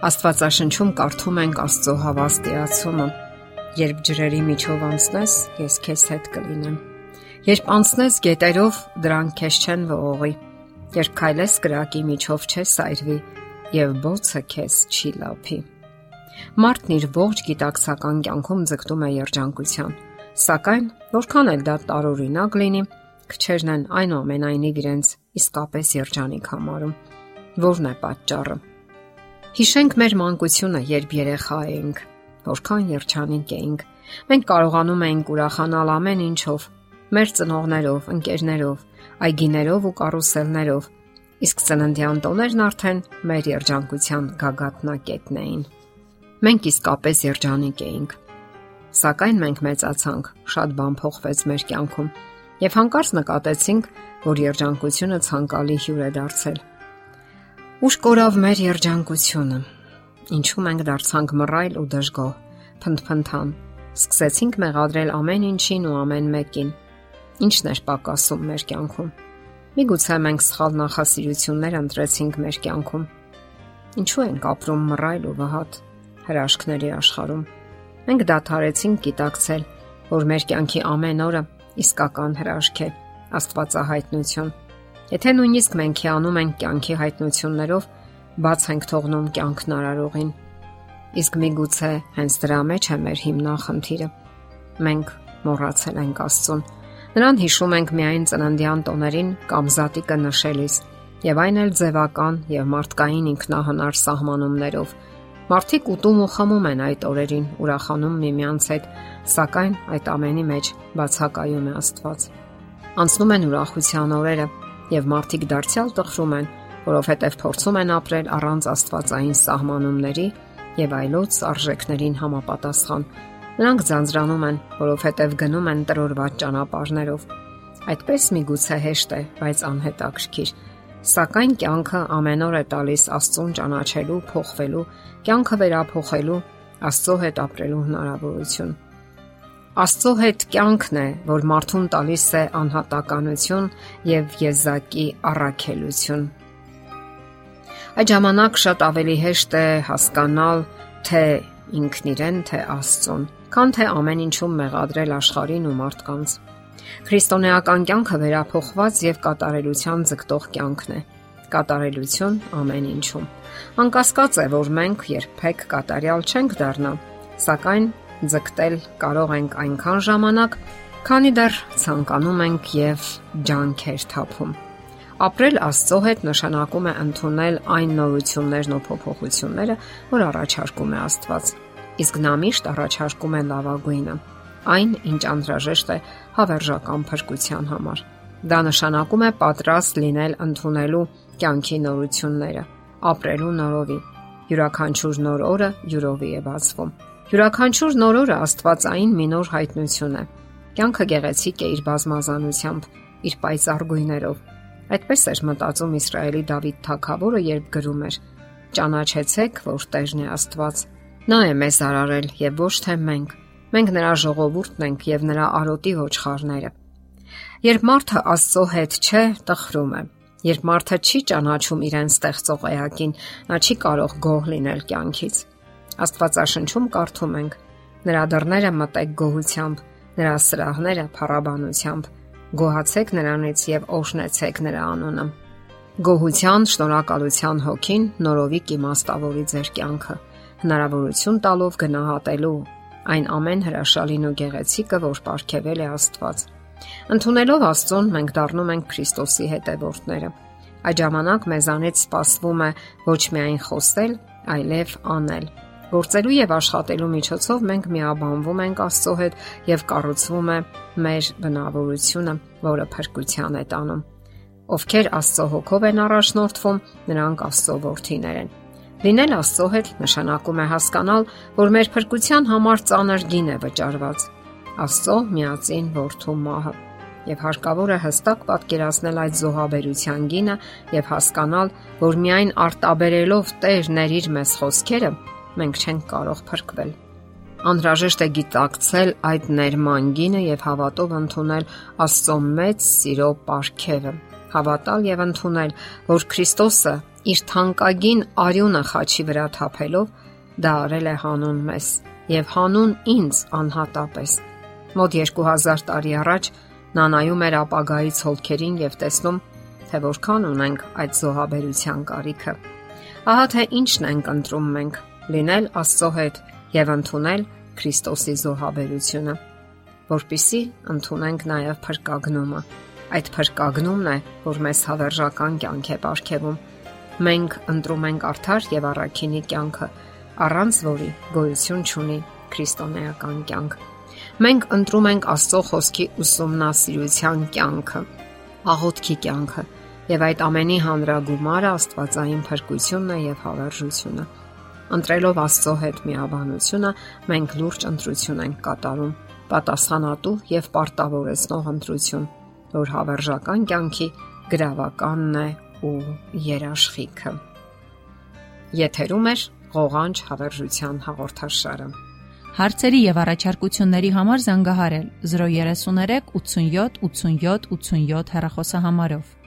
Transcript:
Աստվածաշնչում կարդում ենք Աստծո հավաստիացումը. Երբ ջրերի միջով անցնես, ես քեզ հետ կլինեմ։ Երբ անցնես գետերով, դրանք քեզ չեն ողողի։ Երբ քայլես կրակի միջով չես այրվի, եւ բոցը քեզ չի լափի։ Մարդն իր ողջ գիտակցական կյանքում ձգտում է երջանկության, սակայն որքան էլ դա տարօրինակ լինի, քչերն են այնուամենայնիվ իրենց իսկապես երջանիկ համարում։ Որն է պատճառը։ Հիշենք մեր մանկությունը, երբ երեխա էինք, որքան երջանիկ էինք։ Մենք կարողանում էինք ուրախանալ ամեն ինչով՝ մեր ծնողներով, ընկերներով, այգիներով ու կարուսելներով։ Իսկ ծննդյան տոներն արդեն մեր երջանկության գագաթնակետն էին։ Մենք իսկապես երջանիկ էինք։ Սակայն մենք մեծացանք, շատ բան փոխվեց մեր կյանքում, եւ հանկարծ նկատեցինք, որ երջանկությունը ցանկալի հյուր է դարձել Ուշ կորավ մեր երջանկությունը։ Ինչու մենք դարձանք մռայլ ու դժգոհ, փնթփնթան։ Սկսեցինք մեղադրել ամեն ինչին ու ամեն մեկին։ Ինչն էր պակասում մեր կյանքում։ Միգուցե մենք սխալ նախասիրություններ ընտրեցինք մեր կյանքում։ Ինչու ենք ապրում մռայլ ու վհատ հրաշքների աշխարհում։ Մենք դադարեցինք գիտակցել, որ մեր կյանքի ամեն օրը իսկական հրաշք է, Աստվածահայտնություն Եթե նույնիսկ մենք հիանում ենք կյանքի հայտնություններով, բաց ենք թողնում կյանքն արարողին։ Իսկ միգուցե հենց դրա մեջ է մեր հիմնախնդիրը։ Մենք մոռացել ենք Աստծուն։ Նրան հիշում ենք միայն ծննդյան տոներին կամ զատիկը նշելիս, եւ այն էլ ձևական եւ մարդկային ինքնահնար սահմանումներով։ Մարդիկ ուտում ու խմում են այդ օրերին, ուրախանում միմյանց հետ, սակայն այդ ամենի մեջ բացակայում է Աստված։ Անցնում են ուրախության օրերը, եւ մարդիկ դարձյալ տխրում են, որովհետեւ փորձում են ապրել առանց Աստվածային սահմանումների եւ այլոց արժեքներին համապատասխան։ Նրանք ձանձրանում են, որովհետեւ գնում են տրորված ճանապարհներով։ Այդպես միգուցե հեշտ է, բայց անհետաքրքիր։ Սակայն կյանքը ամեն օր է տալիս Աստծուն ճանաչելու, փոխվելու, կյանքը վերափոխելու, Աստծո հետ ապրելու հնարավորություն։ Աստծո հետ կյանքն է, որ մարդուն տալիս է անհատականություն եւ եզակի առաքելություն։ Այդ ժամանակ շատ ավելի հեշտ է հասկանալ, թե ինքն իրեն, թե Աստծուն, քան թե ամեն ինչում մեղադրել աշխարհին ու մարդկանց։ Քրիստոնեական կյանքը վերափոխված եւ կատարելության ձգտող կյանքն է կատարելություն ամեն ինչում։ Անկասկած է, որ մենք երբեք կատարյալ չենք դառնա, սակայն ձգտել կարող ենք այնքան ժամանակ, քանի դեռ ցանկանում ենք եւ ջանքեր թափում։ Ապրել Աստծո հետ նշանակում է ընդունել այն նորություններն ու փոփոխությունները, որ առաջարկում է Աստված։ Իսկ նա միշտ առաջարկում է լավագույնը, այն, ինչ անհրաժեշտ է հավերժական փրկության համար։ Դա նշանակում է պատրաստ լինել ընդունելու կյանքի նորությունները, ապրելու նորովի։ Յուրաքանչյուր նոր օրը յուրովի է բացվում Յուրաքանչյուր նոր օրը Աստվածային մի նոր հայտնություն է։ Կյանքը գեղեցիկ է իր բազմազանությամբ, իր պայծառ գույներով։ Այդպես էր մտածում Իսրայելի Դավիթ թագավորը, երբ գրում էր. Ճանաչեցեք, որ Տերն է Աստված։ Նա է մեզ արարել եւ ոչ թե մենք։ Մենք նրա ժողովուրդն ենք եւ նրա արոտի ոչխարները։ Երբ մարդը Աստծո հետ չէ, տխրում է։ Երբ մարդը չի ճանաչում իրեն ստեղծող էակին, նա չի կարող գոհ լինել կյանքից։ Աստվածաշնչում կարդում ենք. Նրա դռները մտեք գոհությամբ, նրա սրահները փառաբանությամբ։ Գոհացեք նրանից եւ օշնեցեք նրա անունը։ Գոհության, շնորհակալության հոգին նորովի կիմաստավորի ձեր կյանքը, հնարավորություն տալով գնահատելու այն ամեն հրաշալին ու գեղեցիկը, որ ապարգևել է Աստված։ Ընթունելով Աստծուն մենք դառնում ենք Քրիստոսի հետևորդները։ Այդ ժամանակ մեզանից սպասվում է ոչ միայն խոսել, այլև անել Գործելու եւ աշխատելու միջոցով մենք միաբանվում ենք Աստծո հետ եւ կառուցվում է մեր բնավորությունը, որը փրկության է տանում։ Ովքեր Աստծո հոգով են առաջնորդվում, նրանք Աստծո որդիներ են։ Լինել Աստծո հետ նշանակում է հասկանալ, որ մեր փրկության համար ծանր գին է վճարված։ Աստծո միածին որդու մահը եւ հարկավոր է հստակ պատկերացնել այդ զոհաբերության գինը եւ հասկանալ, որ միայն արտաբերելով Տեր ներիր մեզ խոսքերը մենք չենք կարող փրկվել։ Անհրաժեշտ է գիտակցել այդ ներման գինը եւ հավատով ընդունել Աստծո մեծ սիրո ապարքևը։ Հավատալ եւ ընդունել, որ Քրիստոսը իր թանկագին արյունը խաչի վրա թափելով դա արել է հանուն մեզ եւ հանուն ինձ անհատապես։ Մոտ 2000 տարի առաջ նա նայում էր ապագայի ցոլքերին եւ տեսնում, թե որքան ունենք այդ զոհաբերության կարիքը։ Ահա թե ինչն ենք ընտրում մենք՝ լինել Աստծո հետ եւ ընդունել Քրիստոսի զոհաբերությունը, որpիսի ընդունենք նաեւ փրկagnoումը։ Այդ փրկagnomն է, որ մեզ հավերժական կյանք է ապարգևում մենք ընտրում ենք արդար եւ առաքինի կյանքը, առանց որի գոյություն չունի քրիստոնեական կյանք։ Մենք ընտրում ենք Աստծո խոսքի ուսումնասիրության կյանքը, աղոթքի կյանքը, եւ այդ ամենի հանրագումարը Աստվածային փրկությունն է եւ հավերժությունը։ Ընտրելով Աստծո հետ միաբանությունը, մենք լուրջ ընտրություն ենք կատարում, պատասխանատու եւ պարտավորեցնող ընտրություն, որ հավերժական կյանքի գրավականն է ու երաշխիքը։ Եթերում է ղողանջ հավերժության հաղորդաշարը։ Հարցերի եւ առաջարկությունների համար զանգահարել 033 87 87 87 հեռախոսահամարով։